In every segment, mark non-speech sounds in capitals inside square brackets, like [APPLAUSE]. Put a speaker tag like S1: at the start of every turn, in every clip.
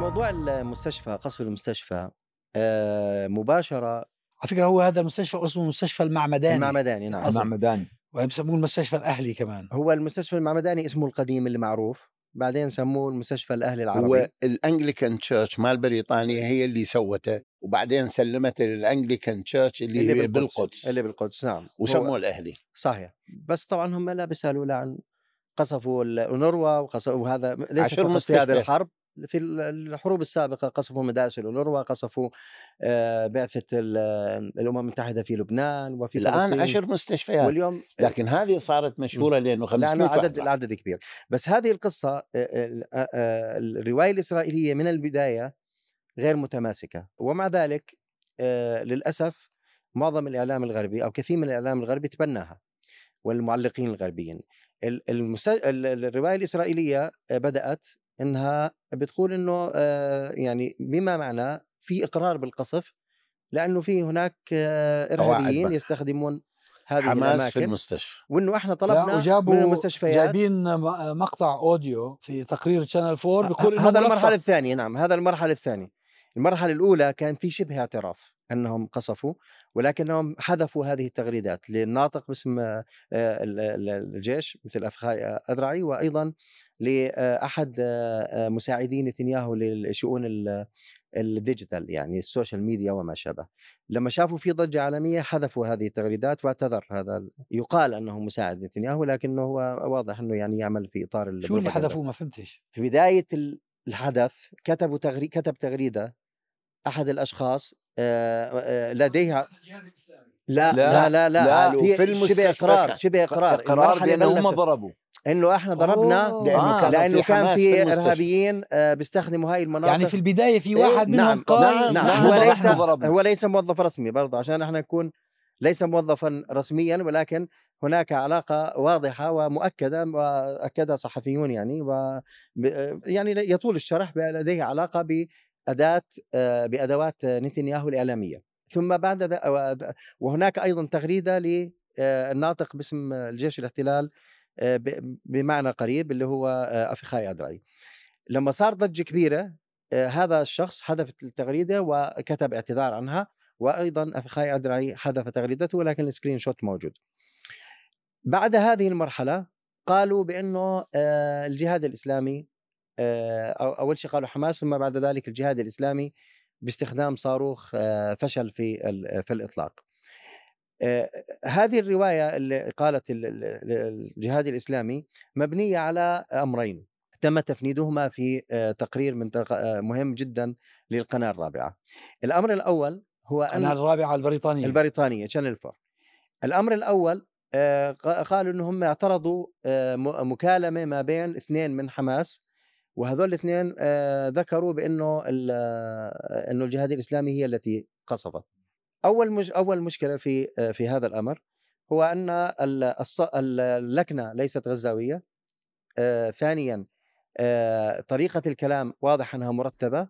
S1: موضوع المستشفى قصف المستشفى آه، مباشرة.
S2: على فكرة هو هذا المستشفى اسمه مستشفى المعمداني.
S1: المعمداني نعم.
S3: المعمداني.
S2: وبسموه المستشفى الأهلي كمان.
S1: هو المستشفى المعمداني اسمه القديم اللي معروف بعدين سموه المستشفى الأهلي العربي.
S4: هو الأنجليكان تشيرش مال بريطانيا هي اللي سوته. وبعدين سلمته للانجليكان تشيرش اللي, اللي هي بالقدس.
S1: اللي بالقدس نعم.
S4: وسموه الأهلي.
S1: صحيح. بس طبعا هم لا بيسألوا لا عن قصفوا الأونروا وقصفوا وهذا ليس فقط في. هذه الحرب. في الحروب السابقة قصفوا مدارس الأونروا قصفوا آه، بعثة ال- الأمم المتحدة في لبنان وفي
S4: الآن
S1: فلسطين
S4: عشر مستشفيات.
S1: واليوم
S4: لكن هذه صارت مشهورة لأنه 500
S1: لأنه عدد
S4: واحد.
S1: العدد كبير. بس هذه القصة آه، آه، آه، الرواية الإسرائيلية من البداية غير متماسكة. ومع ذلك للأسف معظم الإعلام الغربي أو كثير من الإعلام الغربي تبناها والمعلقين الغربيين. الرواية الإسرائيلية بدأت إنها بتقول إنه آه، يعني بما معناه في إقرار بالقصف لأنه في هناك آه،
S4: إرهابيين.
S1: يستخدمون هذه
S4: حماس في
S1: الأماكن
S4: المستشفى
S1: وإنه
S2: إحنا
S1: طلبنا
S2: وجابوا
S1: من المستشفيات
S2: جايبين م- مقطع أوديو في تقرير شانل 4 بيقول إنه
S1: هذا. المرحلة الثانية نعم هذا المرحلة الثانية المرحلة الأولى كان في شبه اعتراف إنهم قصفوا ولكنهم حذفوا هذه التغريدات للناطق باسم آه، ال- ال- الجيش مثل أفيخاي أدرعي وأيضا لأحد آه، آه، مساعدي نتنياهو للشؤون ال- ال digital يعني ال social media وما شابه. لما شافوا في ضجة عالمية حذفوا هذه التغريدات واعتذر. هذا ال- يقال أنه مساعد نتنياهو لكنه هو واضح أنه يعني يعمل في إطار
S2: شو اللي. حذفوه؟ ما فهمتش.
S1: في بداية ال- الحدث كتبوا تغري كتب الاشخاص آه، آه، لديها لا لا لا لا,
S4: لا،
S1: آه،
S4: في
S1: شبه
S4: المستشفى
S1: اقرار شبه
S3: إقرار
S1: إقرار
S3: بأنهم
S1: بلشت.
S3: ضربوا
S1: إنه إحنا ضربنا.
S4: لأنه
S3: آه،
S4: كان
S1: لأنه
S4: في
S1: كان في. إرهابيين آه، بيستخدموا هاي المناطق
S2: يعني في البداية في واحد
S1: إيه،
S2: منهم
S1: نعم،
S2: قال
S4: نعم،
S1: نعم
S4: نحن
S1: هو. ليس. هو ليس موظف رسمي برضه عشان إحنا نكون ليس موظفا رسميا ولكن هناك علاقة واضحة ومؤكدة وأكدها صحفيون يعني و يعني يطول الشرح لديه علاقة باداه آه، بأدوات نتنياهو الإعلامية ثم بعد وهناك أيضا تغريدة للناطق باسم الجيش الاحتلال آه، بمعنى قريب اللي هو آه، أفخاي ادرعي لما صار ضجة كبيرة آه، هذا الشخص حذف التغريدة وكتب اعتذار عنها وأيضا أفخاي ادرعي حذف تغريدته ولكن السكرين شوت موجود. بعد هذه المرحلة قالوا بأنه آه، الجهاد الإسلامي آه، أول شيء قالوا حماس ثم بعد ذلك الجهاد الإسلامي باستخدام صاروخ آه، فشل في في الإطلاق. آه، هذه الرواية اللي قالت ال- ال- الجهاد الإسلامي مبنية على أمرين تم تفنيدهما في آه، تقرير من آه، مهم جدا للقناة الرابعة. الأمر الأول هو أن
S2: القناه الرابعة البريطانية
S1: البريطانية شانل 4 الأمر الأول آه، قالوا إنهم اعترضوا آه، مكالمة ما بين اثنين من حماس وهذول الاثنين آه، ذكروا بأنه آه، أنه الجهاد الإسلامي هي التي قصفت. أول مش أول مشكلة في آه، في هذا الأمر هو أن اللكنه ليست غزاوية. ثانيا طريقة الكلام واضح أنها مرتبة.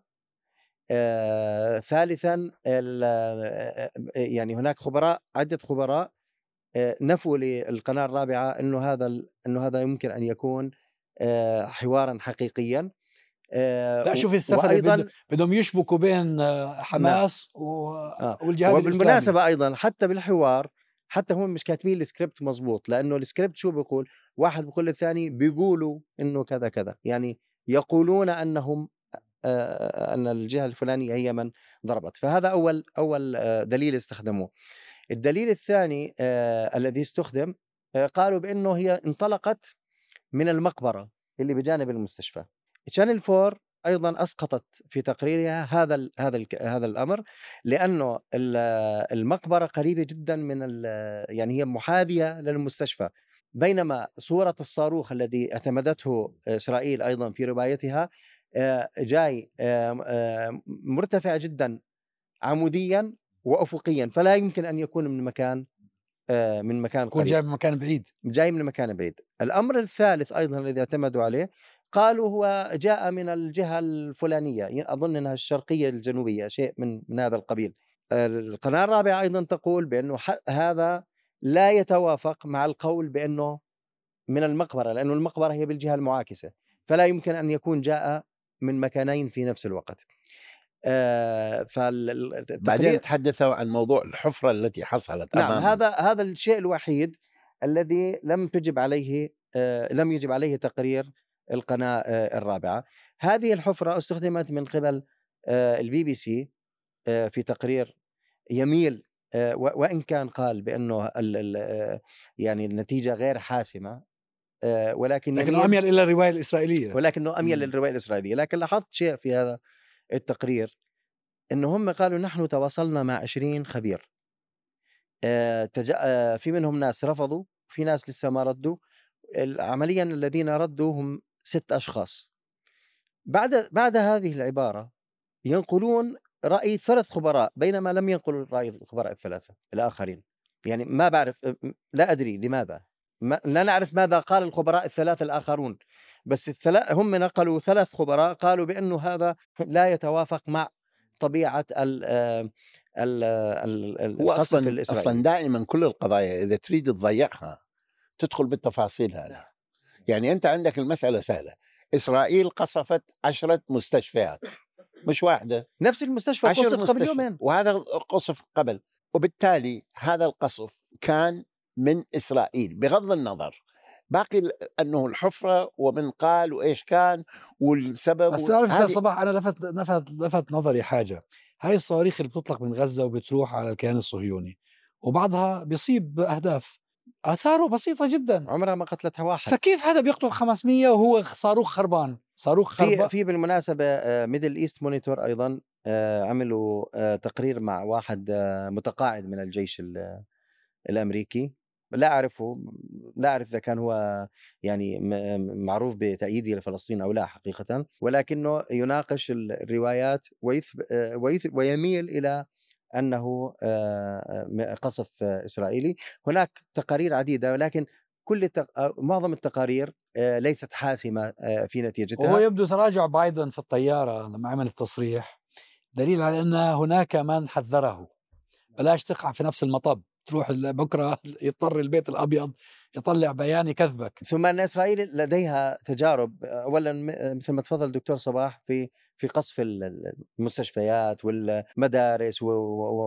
S1: ثالثا ال- يعني هناك خبراء عدة خبراء نفوا للقناة الرابعة أنه هذا أنه هذا يمكن أن يكون حوارا حقيقيا. آه،
S2: لا شوف السفر بدهم يشبكوا بين آه، حماس و...
S1: آه.
S2: والجهاد الإسلامي.
S1: وبالمناسبة أيضا حتى بالحوار حتى هم مش كاتبين السكريبت مزبوط لأنه السكريبت شو بيقول؟ واحد بيقول للثاني بيقولوا إنه كذا كذا. يعني يقولون أنهم آه، أن الجهة الفلانية هي من ضربت. فهذا أول أول آه، دليل استخدموه. الدليل الثاني آه، الذي استخدم آه، قالوا بأنه هي انطلقت من المقبرة اللي بجانب المستشفى. شانل 4 أيضا أسقطت في تقريرها هذا ال هذا ال هذا الأمر لأنه ال- المقبرة قريبة جدا من يعني هي محاذية للمستشفى. بينما صورة الصاروخ الذي اعتمدته إسرائيل أيضا في روايتها آه، جاي آه، آه، مرتفع جدا عموديا وافقيا فلا يمكن أن يكون من مكان من مكان
S2: يكون جاي من مكان بعيد.
S1: جاي من مكان بعيد. الأمر الثالث أيضا الذي اعتمدوا عليه قالوا هو جاء من الجهة الفلانية ي- أظن أنها الشرقية الجنوبية شيء من, من هذا القبيل. القناة الرابعة أيضا تقول بأنه ح- هذا لا يتوافق مع القول بأنه من المقبرة لأنه المقبرة هي بالجهة المعاكسة. فلا يمكن أن يكون جاء من مكانين في نفس الوقت. آه
S4: بعدين تحدثوا عن موضوع الحفرة التي حصلت
S1: نعم. هذا هذا الشيء الوحيد الذي لم تجب عليه آه لم يجب عليه تقرير القناة آه الرابعة هذه الحفرة استخدمت من قبل آه البي بي سي في تقرير يميل و- وإن كان قال بأنه ال- ال- آه، يعني النتيجة غير حاسمة آه ولكن
S2: لكنه
S1: يميل
S2: أميل إلى الرواية الإسرائيلية
S1: ولكنه أميل
S2: مم.
S1: للرواية الإسرائيلية لكن لاحظت شيء في هذا التقرير إنه هم قالوا نحن تواصلنا مع 20 خبير. آه،. آه، في منهم ناس رفضوا في ناس لسه ما ردوا. عمليا الذين ردوا هم ست أشخاص. بعد بعد هذه العبارة ينقلون رأي ثلاث خبراء بينما لم ينقلوا رأي الخبراء الثلاثة الآخرين. يعني ما بعرف لا أدري لماذا. ما لا نعرف ماذا قال الخبراء الثلاثة الآخرون. بس الثلاث هم نقلوا ثلاث خبراء قالوا بأنه هذا لا يتوافق مع طبيعة ال ال ال
S4: هو
S1: القصف
S4: أصلا
S1: الإسرائيلي.
S4: أصلا دائما كل القضايا إذا تريد تضيعها تدخل بالتفاصيل هذه. يعني أنت عندك المسألة سهلة. إسرائيل قصفت عشرة مستشفيات. مش واحدة.
S1: نفس المستشفى قصف قبل يومين.
S4: وهذا قصف قبل. وبالتالي هذا القصف كان من إسرائيل بغض النظر. باقي أنه الحفرة ومن قال وإيش كان والسبب
S2: بس تعرف
S4: أستاذ
S2: صباح أنا لفت لفت لفت نظري حاجة. هاي الصواريخ اللي بتطلق من غزة وبتروح على الكيان الصهيوني وبعضها بيصيب اهداف آثاره بسيطة جدا.
S1: عمرها ما قتلتها واحد.
S2: فكيف هذا بيقتل 500 وهو صاروخ خربان؟ صاروخ
S1: في
S2: خربان
S1: في بالمناسبة ميدل إيست مونيتور أيضا آه، عملوا آه، تقرير مع واحد آه، متقاعد من الجيش ال- الأمريكي. لا أعرفه لا أعرف إذا كان هو يعني معروف بتأييده لفلسطين أو لا حقيقه ولكنه يناقش ال- الروايات آه، ويميل إلى أنه آه، قصف إسرائيلي. هناك تقارير عديدة ولكن كل التق... آه، معظم التقارير ليست حاسمة في نتيجتها.
S2: وهو يبدو تراجع بايدن في الطيارة لما عمل التصريح دليل على أن هناك من حذره بلاش تقع في نفس المطب. تروح بكرة يضطر البيت الأبيض يطلع بيان يكذبك
S1: ثم أن إسرائيل لديها تجارب اولا مثل ما تفضل الدكتور صباح في في قصف ال- ال- المستشفيات والمدارس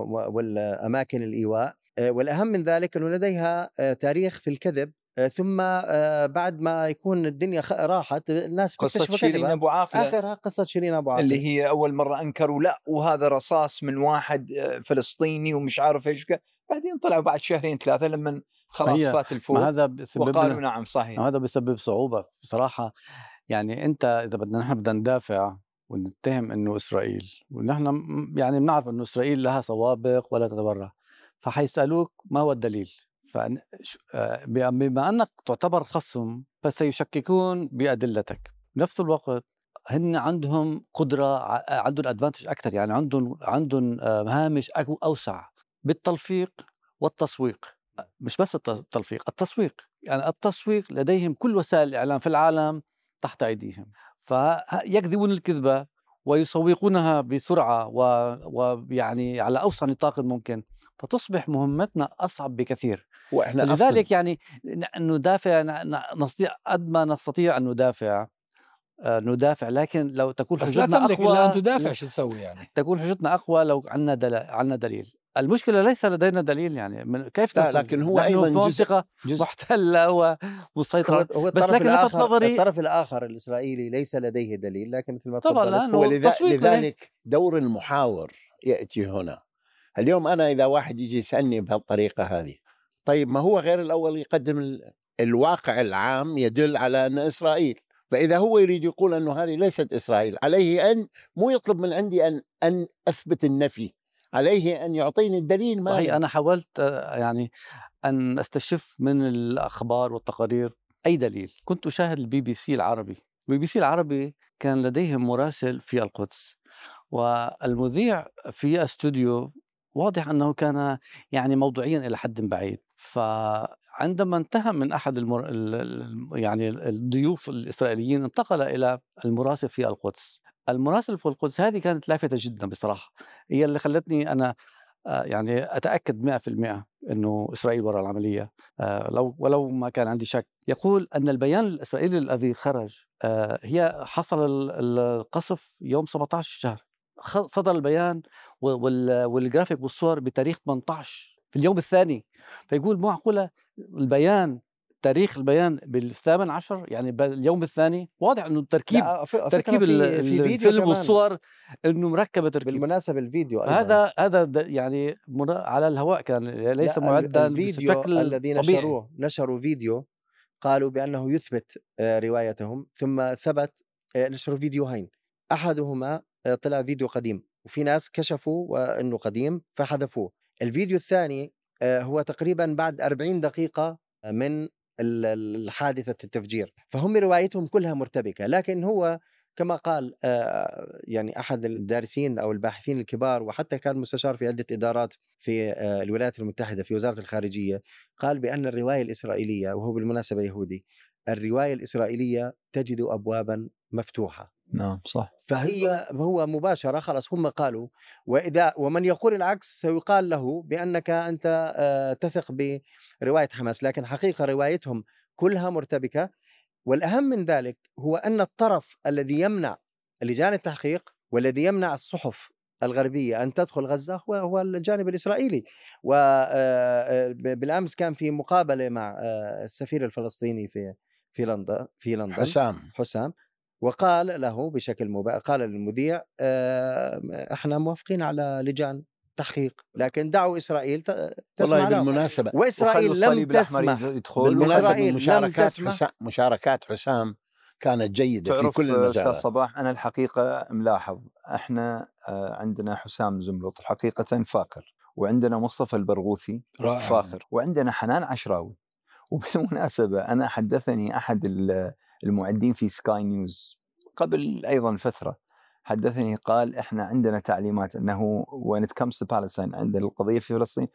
S1: والأماكن الإيواء آه، والأهم من ذلك أنه لديها آه، تاريخ في الكذب آه، ثم بعد ما يكون الدنيا راحت الناس
S3: قصة شيرين. أبو عاقلة
S1: آخرها قصة شيرين أبو عاقلة
S3: اللي هي أول مرة أنكروا لأ وهذا رصاص من واحد فلسطيني ومش عارف إيش. بعدين طلعوا بعد شهرين ثلاثة لما خلاص فات الفوت
S5: ما هذا بسبب
S3: وقالوا نعم صحيح.
S5: هذا بسبب صعوبة. بصراحة يعني أنت إذا بدنا نحن بدنا ندافع ونتهم إنه إسرائيل ونحن يعني بنعرف إنه إسرائيل لها سوابق ولا تتبرع. فحيسألوك ما هو الدليل؟ آه، بما أنك تعتبر خصم فسيشككون بأدلتك. بنفس الوقت هن عندهم قدرة ع- عندهم ادفانتج أكثر يعني عندهم عندهم آه، هامش أوسع. بالتلفيق والتسويق. مش بس الت- التلفيق التسويق. يعني التسويق لديهم كل وسائل الإعلام في العالم تحت أيديهم. فيكذبون الكذبة ويسوقونها بسرعة و- ويعني على أوسع نطاق ممكن فتصبح مهمتنا أصعب بكثير.
S4: وإحنا
S5: لذلك يعني ندافع نستطيع قد ما نستطيع أن ندافع ندافع. لكن لو تكون
S2: بس لا
S5: حجتنا
S2: تملك
S5: أقوى
S2: الا أن تدافع شو تسوي يعني؟
S5: تكون حجتنا أقوى لو عندنا دل... عندنا دليل. المشكلة ليس لدينا دليل يعني. من كيف
S4: لا،؟ لكن هو
S5: في
S4: جزء-
S5: منطقة
S1: جزء
S5: محتلة
S1: هو
S5: ومسيطرة.
S1: هو
S5: بس لكن لفت
S1: الآخر
S5: نظري
S1: الطرف الآخر الإسرائيلي ليس لديه دليل لكن مثل ما
S5: طبعا
S4: هو
S5: التسويق لديه.
S4: لذلك دور المحاور يأتي هنا. اليوم أنا إذا واحد يجي يسألني بهالطريقة هذه طيب ما هو غير الأول يقدم ال- الواقع العام يدل على أن إسرائيل فإذا هو يريد يقول أنه هذه ليست إسرائيل عليه أن مو يطلب من عندي أن أن أثبت النفي عليه أن يعطيني الدليل ما
S5: صحيح أنا. حاولت آه، يعني أن أستشف من الأخبار والتقارير أي دليل. كنت أشاهد البي بي سي العربي. البي بي سي العربي كان لديهم مراسل في القدس والمذيع في استوديو واضح أنه كان يعني موضوعيا إلى حد بعيد. فعندما انتهى من أحد المر... ال- ال- يعني الضيوف الإسرائيليين انتقل إلى المراسل في القدس. المراسل في القدس هذه كانت لافتة جدا بصراحة. هي اللي خلتني أنا آه، يعني أتأكد 100% إنه إسرائيل وراء العملية. آه، لو ولو ما كان عندي شك. يقول أن البيان الإسرائيلي الذي خرج آه، هي حصل ال- القصف يوم 17 الشهر خ- صدر البيان والجرافيك والصور بتاريخ 18 في اليوم الثاني فيقول مو معقولة البيان تاريخ البيان بالثامن عشر يعني باليوم الثاني واضح إنه التركيب تركيب
S1: في-
S5: الفيلم. والصور إنه مركبة تركيب
S1: بالمناسبة الفيديو أيضاً.
S5: هذا هذا يعني على الهواء كان ليس معدا
S1: الفيديو
S5: بشكل
S1: الذي. نشروه نشروا فيديو قالوا بأنه يثبت آه، روايتهم ثم ثبت آه، نشروا فيديوهين أحدهما آه، طلع فيديو قديم وفي ناس كشفوا وإنه قديم فحذفوه الفيديو الثاني آه، هو تقريبا بعد 40 دقيقة من ال- ال- حادثة التفجير. فهم روايتهم كلها مرتبكة. لكن هو كما قال آه، يعني أحد الدارسين أو الباحثين الكبار وحتى كان مستشار في عدة إدارات في آه، الولايات المتحدة في وزارة الخارجية قال بأن الرواية الإسرائيلية وهو بالمناسبة يهودي الرواية الإسرائيلية تجد ابوابا مفتوحة.
S3: نعم صح.
S1: فهي هو مباشرة خلاص هم قالوا وإذا ومن يقول العكس سيقال له بأنك أنت آه، تثق برواية حماس لكن حقيقة روايتهم كلها مرتبكة. والأهم من ذلك هو أن الطرف الذي يمنع لجان التحقيق والذي يمنع الصحف الغربية أن تدخل غزة هو هو الجانب الإسرائيلي. وبالامس كان في مقابلة مع آه، السفير الفلسطيني في في لندن في لندن.
S4: حسام.
S1: حسام. وقال له بشكل مباشر قال للمذيع آه، إحنا موافقين على لجان تحقيق لكن دعوا إسرائيل ت- تسمع
S4: والله
S1: لهم.
S4: بالمناسبة
S3: وإسرائيل
S1: لم تسمح
S3: يدخل
S1: لم
S4: مشاركات
S1: تسمح.
S4: حسام مشاركات حسام كانت جيدة في كل
S3: أستاذ
S4: المجالات.
S3: صباح أنا الحقيقة ملاحظ إحنا آه، عندنا حسام زملوط حقيقة فاخر وعندنا مصطفى البرغوثي
S2: رائع.
S3: فاخر وعندنا حنان عشراوي. وبالمناسبة أنا حدثني أحد ال- المعدين في سكاي نيوز قبل أيضا فترة حدثني قال إحنا عندنا تعليمات إنه when to Palestine عندنا القضية في فلسطين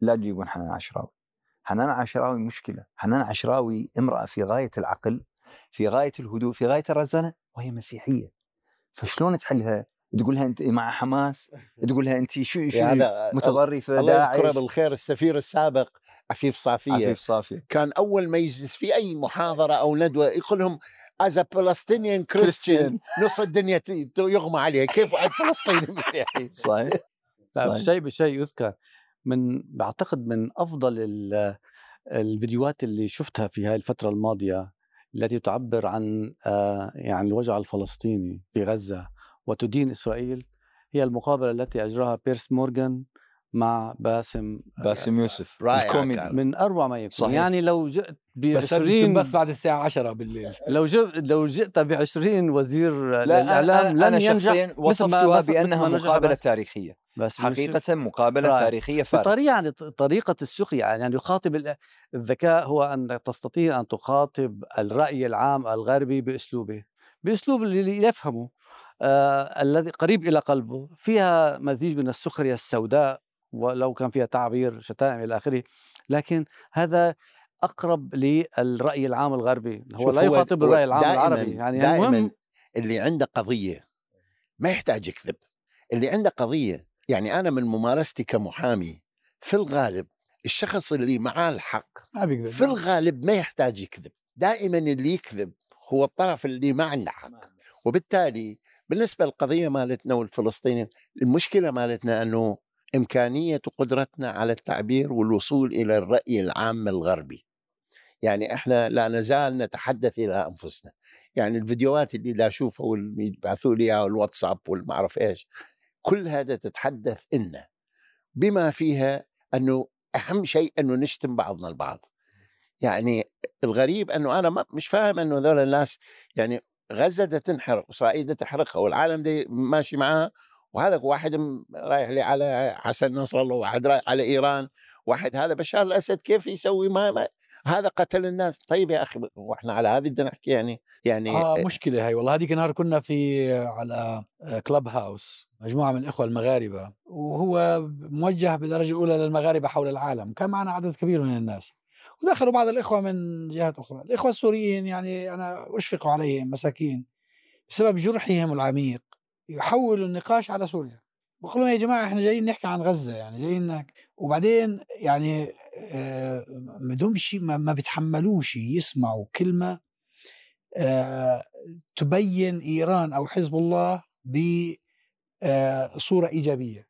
S3: لا تجيبون حنان عشراوي. حنان عشراوي مشكلة حنان عشراوي امرأة في غاية العقل في غاية الهدوء في غاية الرزانة وهي مسيحية. فشلون تحلها؟ تقولها أنت مع حماس؟ تقولها أنت شو شو
S4: هذا
S3: متطرفه
S4: الله يذكره بالخير السفير السابق. عفيف صافية.
S3: عفيف صافية.
S4: كان أول ما يجلس في أي محاضرة أو ندوة يقول لهم از Palestinian كريستيان [LAUGHS] نص الدنيا يغمى عليها. كيف واحد فلسطيني مسيحي [LAUGHS]
S3: صحيح.
S5: الشيء بشيء يذكر. من بعتقد من أفضل ال- الفيديوهات اللي شفتها في هاي الفترة الماضية التي تعبر عن آه، يعني الوجع الفلسطيني في غزة وتدين إسرائيل هي المقابلة التي أجراها بيرس مورغان مع باسم
S3: باسم يوسف
S4: رائع
S3: الكوميدي
S4: كان.
S5: من أروع ما يكون
S3: صحيح.
S5: يعني لو جئت ب
S2: بس
S5: 20
S2: تنبث بعد الساعة 10 بالليل [LAUGHS]
S5: لو جئت لو جئت ب 20 وزير
S3: لا
S5: الاعلام
S3: أنا, أنا
S5: لن ينجح
S3: شخصيا وصفتها بانها مقابله تاريخيه
S5: باسم يوسف.
S3: حقيقة مقابلة
S5: رائع.
S3: تاريخية فارغة
S5: بطريقه يعني ط- طريقة السخرية يعني يخاطب ال- الذكاء هو أن تستطيع أن تخاطب الرأي العام الغربي بأسلوبه بأسلوب اللي يفهمه آه الذي قريب إلى قلبه فيها مزيج من السخرية السوداء ولو كان فيها تعبير شتائم إلى آخره لكن هذا أقرب للرأي العام الغربي هو لا يخاطب
S4: هو
S5: الرأي العام
S4: دائماً-
S5: العربي يعني
S4: دائما
S5: المهم
S4: اللي عنده قضية ما يحتاج يكذب. اللي عنده قضية يعني أنا من ممارستي كمحامي في الغالب الشخص اللي معاه الحق
S2: ما بيقدر
S4: في الغالب ما يحتاج يكذب. دائما اللي يكذب هو الطرف اللي ما عنده حق. وبالتالي بالنسبة للقضية مالتنا والفلسطينيين المشكلة مالتنا أنه إمكانية وقدرتنا على التعبير والوصول إلى الرأي العام الغربي. يعني إحنا لا نزال نتحدث إلى أنفسنا. يعني الفيديوهات اللي لا أشوفها واللي يبعثوا لي إياها الواتساب والما أعرف إيش كل هذا تتحدث إنا بما فيها أنه أهم شيء أنه نشتم بعضنا البعض. يعني الغريب أنه أنا ما مش فاهم أنه ذول الناس يعني غزة ده تنحرق وإسرائيل ده تحرقها والعالم ده ماشي معاها وهذا واحد رايح لي على حسن نصر الله واحد رايح على إيران واحد هذا بشار الأسد كيف يسوي؟ ما, ما هذا قتل الناس. طيب يا أخي وإحنا على هذه بدنا نحكي يعني يعني
S2: آه مشكلة هاي والله. هذيك النهار كنا في على كلب هاوس مجموعة من الإخوة المغاربة وهو موجه بالدرجة الأولى للمغاربة حول العالم. كان معنا عدد كبير من الناس. ودخلوا بعض الإخوة من جهات أخرى. الإخوة السوريين يعني أنا أشفق عليهم مساكين بسبب جرحهم العميق. يحولوا النقاش على سوريا. بقول لهم يا جماعة إحنا جايين نحكي عن غزة يعني جايين وبعدين يعني آه ما دومش ما, ما بيتحملوش يسمعوا كلمة آه تبين إيران أو حزب الله بصوره إيجابية.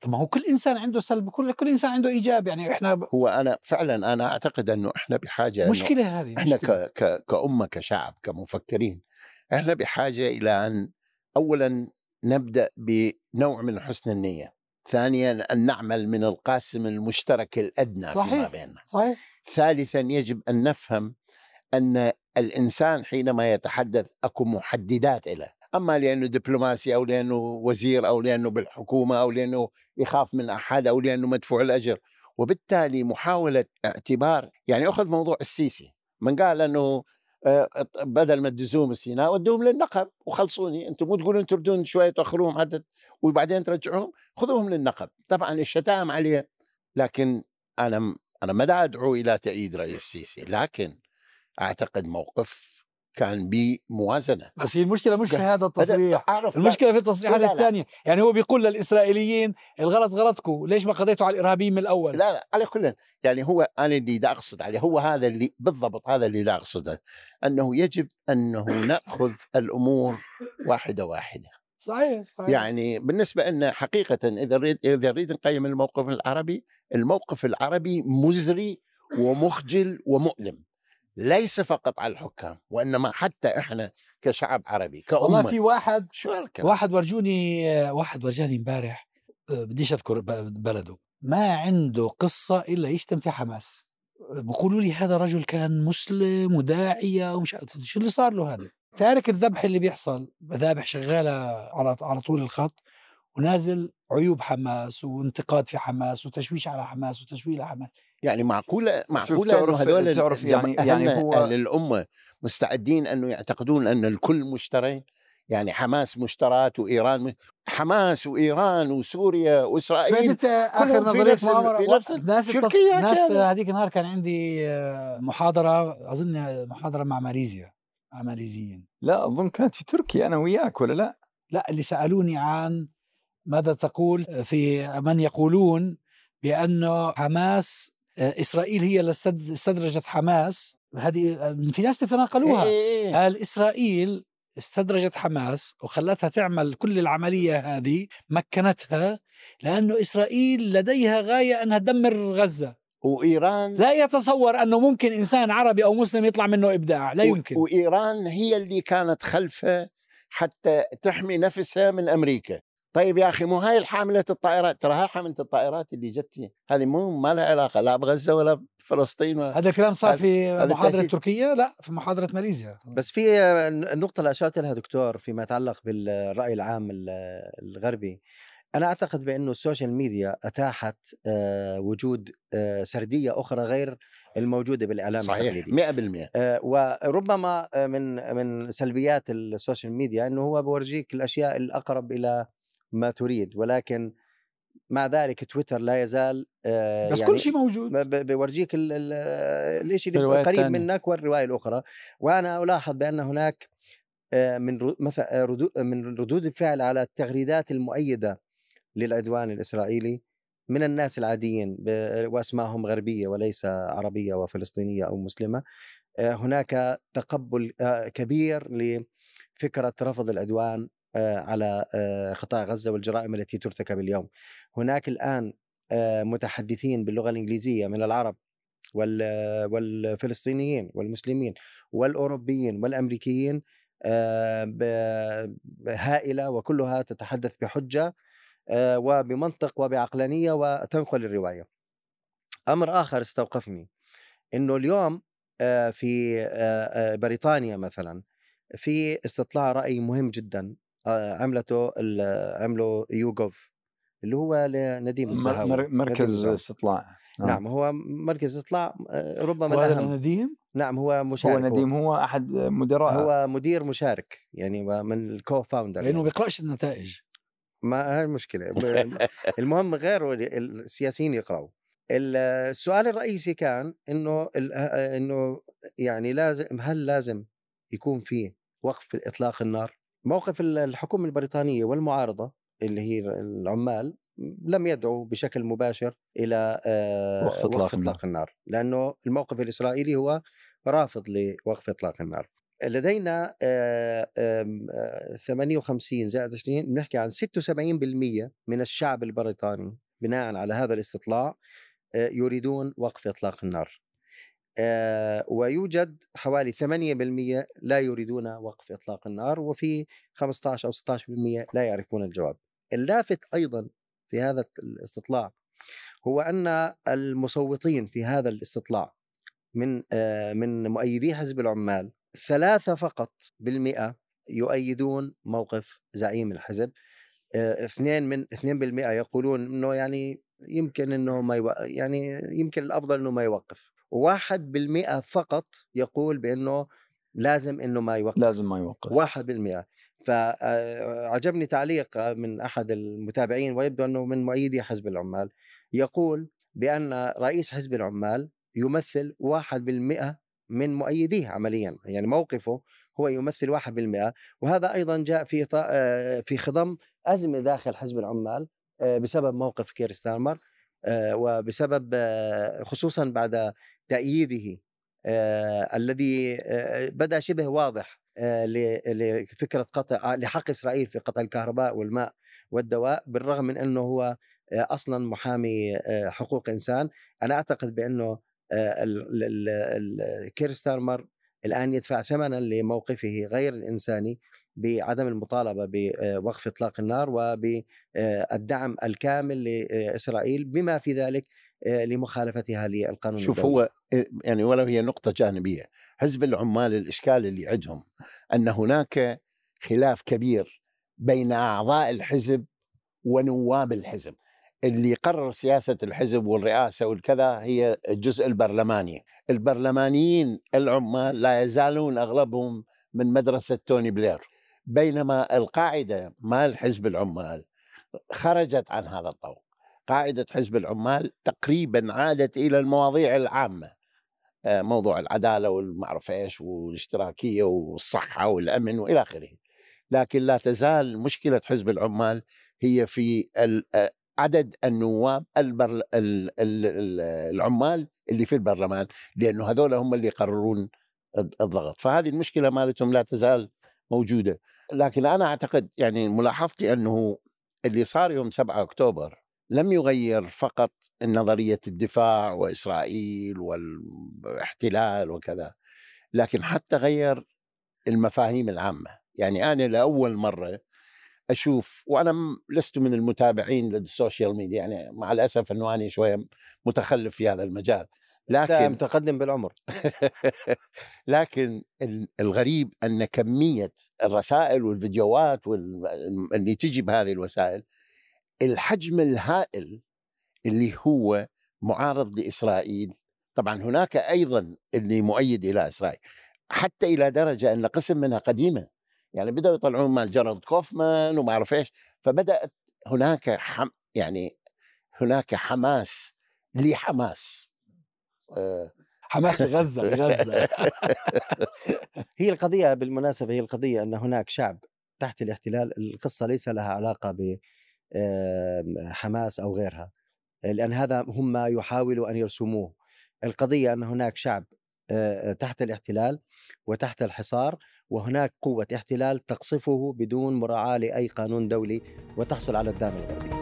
S2: طب ما هو كل إنسان عنده سلب كل كل إنسان عنده إيجاب يعني. إحنا ب-
S4: هو أنا فعلا أنا أعتقد إنه إحنا بحاجة
S2: مشكلة هذه
S4: إحنا
S2: مشكلة.
S4: ك ك كأمة كشعب كمفكرين إحنا بحاجة إلى أن أولا نبدأ بنوع من حسن النية ثانيا أن نعمل من القاسم المشترك الأدنى فيما
S2: صحيح.
S4: بيننا
S2: صحيح
S4: ثالثا يجب أن نفهم أن الإنسان حينما يتحدث أكو محددات له أما لأنه دبلوماسي أو لأنه وزير أو لأنه بالحكومة أو لأنه يخاف من أحد أو لأنه مدفوع الأجر وبالتالي محاولة اعتبار يعني أخذ موضوع السيسي من قال أنه آه، بدل ما تدزوهم سيناء ودوهم للنقب. وخلصوني. أنتم مو تقولون تردون شوية تأخروهم عدد وبعدين ترجعوهم؟ خذوهم للنقب. طبعا الشتائم عليه. لكن أنا أنا ما أدعو إلى تأييد رئيس السيسي لكن أعتقد موقف كان بموازنه
S2: بس هي المشكلة مش في هذا التصريح. المشكلة في التصريحات. الثانية. يعني هو بيقول للإسرائيليين الغلط غلطكم ليش ما قضيتوا على الإرهابيين من الأول؟
S4: لا لا على كل يعني هو أنا اللي دا أقصد عليه هو هذا اللي بالضبط هذا اللي دا أقصده أنه يجب أنه نأخذ الأمور واحدة واحدة.
S2: صحيح صحيح.
S4: يعني بالنسبة لنا حقيقة إذا نريد إذا نريد نقيم الموقف العربي الموقف العربي مزري ومخجل ومؤلم. ليس فقط على الحكام وإنما حتى إحنا كشعب عربي كأمة.
S2: والله في واحد
S4: شو هالكلام؟
S2: واحد ورجوني واحد ورجاني امبارح آه، بديش أذكر بلده. ما عنده قصة إلا يشتم في حماس. بقولوا لي هذا رجل كان مسلم وداعية ومش شو اللي صار له هذا؟ تارك الذبح اللي بيحصل؟ مذابح شغالة على على طول الخط ونازل عيوب حماس وانتقاد في حماس وتشويش على حماس وتشويه على حماس
S4: يعني معقولة معقولة إنه
S3: تعرف-
S4: هذول
S3: تعرف يعني- يعني هو-
S4: أهل الأمة مستعدين أنه يعتقدون أن الكل مشترين يعني حماس مشترات وإيران حماس وإيران وسوريا
S2: سمعت
S4: واسرائيل
S2: أنت
S4: آخر نظرية
S2: مؤامرة
S4: في نفس
S2: ناس التص... ناس. هذيك النهار كان عندي آه، محاضرة أظن محاضرة مع ماليزيا مع ماليزيين
S3: لا أظن كانت في تركيا أنا وياك ولا لا؟
S2: لا اللي سألوني عن ماذا تقول في من يقولون بانه حماس آه، إسرائيل هي استد- استدرجت حماس؟ هذه آه، في ناس بيتناقلوها.
S4: إيه إيه إيه.
S2: قال إسرائيل استدرجت حماس وخلتها تعمل كل العملية هذه مكنتها لأنه إسرائيل لديها غاية أنها تدمر غزة.
S4: وإيران
S2: لا يتصور أنه ممكن إنسان عربي أو مسلم يطلع منه إبداع لا يمكن.
S4: وإيران هي اللي كانت خلفه حتى تحمي نفسها من أمريكا. طيب يا أخي مو هاي الحاملة الطائرات؟ ترى هاي حاملة الطائرات اللي جت هذه مو ما لها علاقة لا بغزة ولا بفلسطين ولا
S2: هذا الكلام صار في
S4: محاضرة.
S2: تركيا لا في محاضرة ماليزيا.
S1: بس في النقطة اللي أشرت لها دكتور فيما يتعلق بالرأي العام ال- الغربي أنا أعتقد بأنه ال social media أتاحت آه، وجود آه، سردية أخرى غير الموجودة بالإعلام
S4: صحيح
S1: التقليدي.
S4: 100%
S1: آه، وربما من من سلبيات ال social media إنه هو بورجيك الأشياء الأقرب إلى ما تريد ولكن مع ذلك تويتر لا يزال آه،
S2: بس
S1: يعني
S2: كل شيء موجود.
S1: بورجيك ال- ال- الشيء اللي قريب. منك والرواية الأخرى. وأنا ألاحظ بأن هناك آه، من مثلا ردود من ردود الفعل على التغريدات المؤيدة للعدوان الإسرائيلي من الناس العاديين وأسمائهم غربية وليس عربية وفلسطينية أو مسلمة. آه، هناك تقبل آه، كبير لفكرة رفض العدوان آه، على آه، قطاع غزة والجرائم التي ترتكب اليوم. هناك الآن آه، متحدثين باللغة الإنجليزية من العرب وال- والفلسطينيين والمسلمين والأوروبيين والأمريكيين آه، هائله وكلها تتحدث بحجة آه، وبمنطق وبعقلانية وتنقل الرواية. أمر آخر استوقفني إنه اليوم آه، في آه، آه، بريطانيا مثلا في استطلاع رأي مهم جدا آه، عملته ال- عمله يوغوف اللي هو لنديم الزهاوي
S3: مر-
S1: نديم
S3: مركز. استطلاع آه.
S1: نعم هو مركز استطلاع آه، ربما الأهم
S2: النديم
S1: نعم هو مشارك
S3: هو نديم هو أحد مدراء
S1: هو مدير مشارك يعني من ال co-founder
S2: لأنه
S1: يعني.
S2: بيقرأش النتائج
S1: ما هاي المشكلة ب- [LAUGHS] المهم غير السياسيين يقرأوا ال- السؤال الرئيسي كان إنه آه، إنه يعني لازم هل لازم يكون في وقف اطلاق النار؟ موقف ال- الحكومة البريطانية والمعارضة اللي هي العمال لم يدعوا بشكل مباشر إلى آه،
S3: وقف إطلاق
S1: إطلاق النار. لأنه الموقف الإسرائيلي هو رافض لوقف إطلاق النار. لدينا آه، آم، آه، 58 زائد 20 بنحكي عن 76% من الشعب البريطاني بناء على هذا الاستطلاع آه، يريدون وقف إطلاق النار. آه، ويوجد حوالي 8% لا يريدون وقف إطلاق النار وفي 15 أو 16% لا يعرفون الجواب. اللافت أيضا في هذا الاستطلاع هو أن المصوتين في هذا الاستطلاع من آه، من مؤيدي حزب العمال ثلاثة فقط بالمئة يؤيدون موقف زعيم الحزب آه، اثنين من 2% يقولون إنه يعني يمكن إنه ما. يعني يمكن الأفضل إنه ما يوقف واحد بالمئة فقط يقول بأنه لازم إنه ما يوقف.
S3: لازم ما يوقف.
S1: واحد بالمئة. فعجبني تعليق من أحد المتابعين ويبدو أنه من مؤيدي حزب العمال. يقول بأن رئيس حزب العمال يمثل واحد بالمئة من مؤيديه عمليا. يعني موقفه هو يمثل واحد بالمئة. وهذا أيضا جاء في آه، في خضم أزمة داخل حزب العمال آه، بسبب موقف كير ستارمر آه، وبسبب آه، خصوصا بعد تأييده آه، الذي آه، بدأ شبه واضح آه، لفكره قطع آه، لحق إسرائيل في قطع الكهرباء والماء والدواء بالرغم من أنه هو آه، أصلا محامي آه، حقوق إنسان. أنا أعتقد بأنه آه، كير ستارمر الآن يدفع ثمنا لموقفه غير الإنساني بعدم المطالبة بوقف إطلاق النار وبالدعم الكامل لإسرائيل. بما في ذلك آه، لمخالفتها للقانون
S4: شوف
S1: الدولي.
S4: هو يعني ولو هي نقطة جانبية حزب العمال الإشكال اللي عندهم أن هناك خلاف كبير بين أعضاء الحزب ونواب الحزب. اللي يقرر سياسة الحزب والرئاسة والكذا هي الجزء البرلماني. البرلمانيين العمال لا يزالون أغلبهم من مدرسة توني بلير. بينما القاعدة مال حزب العمال خرجت عن هذا الطوق قاعدة حزب العمال تقريبا عادت إلى المواضيع العامة آه، موضوع العدالة والمعرفة إيش والاشتراكية والصحة والأمن وإلى آخره. لكن لا تزال مشكلة حزب العمال هي في آه، عدد النواب البر... ال... ال... ال- العمال اللي في البرلمان لأنه هذول هم اللي يقررون الض- الضغط. فهذه المشكلة مالتهم لا تزال موجودة. لكن أنا أعتقد يعني ملاحظتي أنه اللي صار يوم 7 أكتوبر لم يغير فقط نظرية الدفاع وإسرائيل والاحتلال وكذا لكن حتى غير المفاهيم العامة. يعني أنا لأول مرة أشوف وأنا م- لست من المتابعين للسوشيال ميديا يعني مع الأسف أنه أنا شوية متخلف في هذا المجال. لكن
S1: متقدم بالعمر. [LAUGHS]
S4: لكن ال- الغريب أن كمية الرسائل والفيديوهات وال- اللي تجي بهذه الوسائل الحجم الهائل اللي هو معارض لإسرائيل. طبعا هناك أيضا اللي مؤيد إلى إسرائيل حتى إلى درجة أن قسم منها قديمة. يعني بدأوا يطلعون مال جيرالد كوفمان وما أعرف إيش. فبدأت هناك حم يعني هناك حماس لحماس. آه،
S2: حماس لغزة لغزة. [LAUGHS]
S1: هي القضية بالمناسبة هي القضية أن هناك شعب تحت الاحتلال القصة ليس لها علاقة بحماس أو غيرها لأن هذا هم يحاولوا أن يرسموه. القضية أن هناك شعب آه، تحت الاحتلال وتحت الحصار وهناك قوة احتلال تقصفه بدون مراعاة لأي قانون دولي وتحصل على الدعم الغربي.